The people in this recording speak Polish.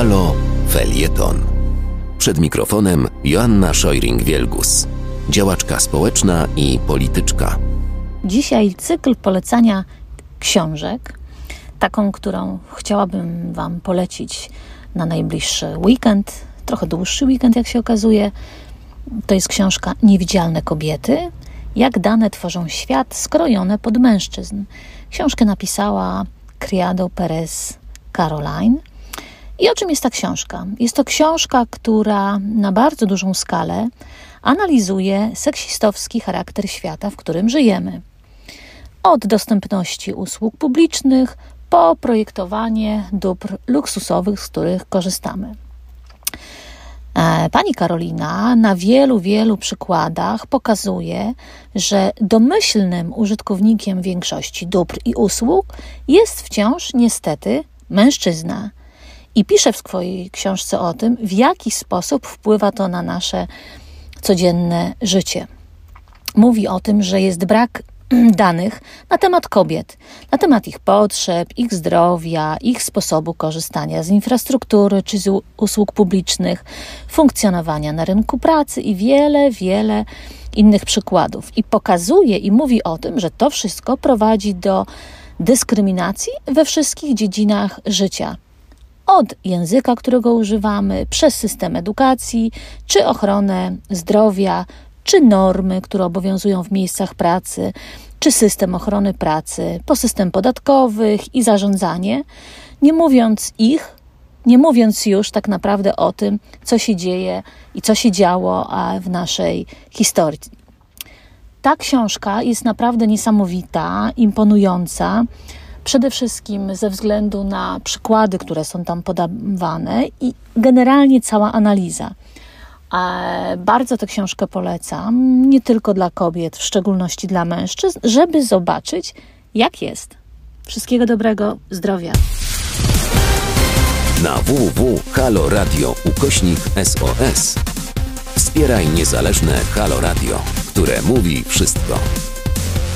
Halo Felieton. Przed mikrofonem Joanna Szojring-Wielgus, działaczka społeczna i polityczka. Dzisiaj cykl polecania książek, taką, którą chciałabym Wam polecić na najbliższy weekend, trochę dłuższy weekend, jak się okazuje. To jest książka Niewidzialne kobiety. Jak dane tworzą świat skrojone pod mężczyzn. Książkę napisała Criado Perez Caroline. I o czym jest ta książka? Jest to książka, która na bardzo dużą skalę analizuje seksistowski charakter świata, w którym żyjemy. Od dostępności usług publicznych po projektowanie dóbr luksusowych, z których korzystamy. E, pani Karolina na wielu, wielu przykładach pokazuje, że domyślnym użytkownikiem większości dóbr i usług jest wciąż niestety mężczyzna. I pisze w swojej książce o tym, w jaki sposób wpływa to na nasze codzienne życie. Mówi o tym, że jest brak danych na temat kobiet, na temat ich potrzeb, ich zdrowia, ich sposobu korzystania z infrastruktury czy z usług publicznych, funkcjonowania na rynku pracy i wiele, wiele innych przykładów. I pokazuje i mówi o tym, że to wszystko prowadzi do dyskryminacji we wszystkich dziedzinach życia. Od języka, którego używamy, przez system edukacji, czy ochronę zdrowia, czy normy, które obowiązują w miejscach pracy, czy system ochrony pracy, po system podatkowych i zarządzanie, nie mówiąc ich, nie mówiąc już tak naprawdę o tym, co się dzieje i co się działo w naszej historii. Ta książka jest naprawdę niesamowita, imponująca. Przede wszystkim ze względu na przykłady, które są tam podawane i generalnie cała analiza. Bardzo tę książkę polecam, nie tylko dla kobiet, w szczególności dla mężczyzn, żeby zobaczyć, jak jest. Wszystkiego dobrego, zdrowia. Na www.haloradio ukośnik SOS wspieraj niezależne Halo Radio, które mówi wszystko.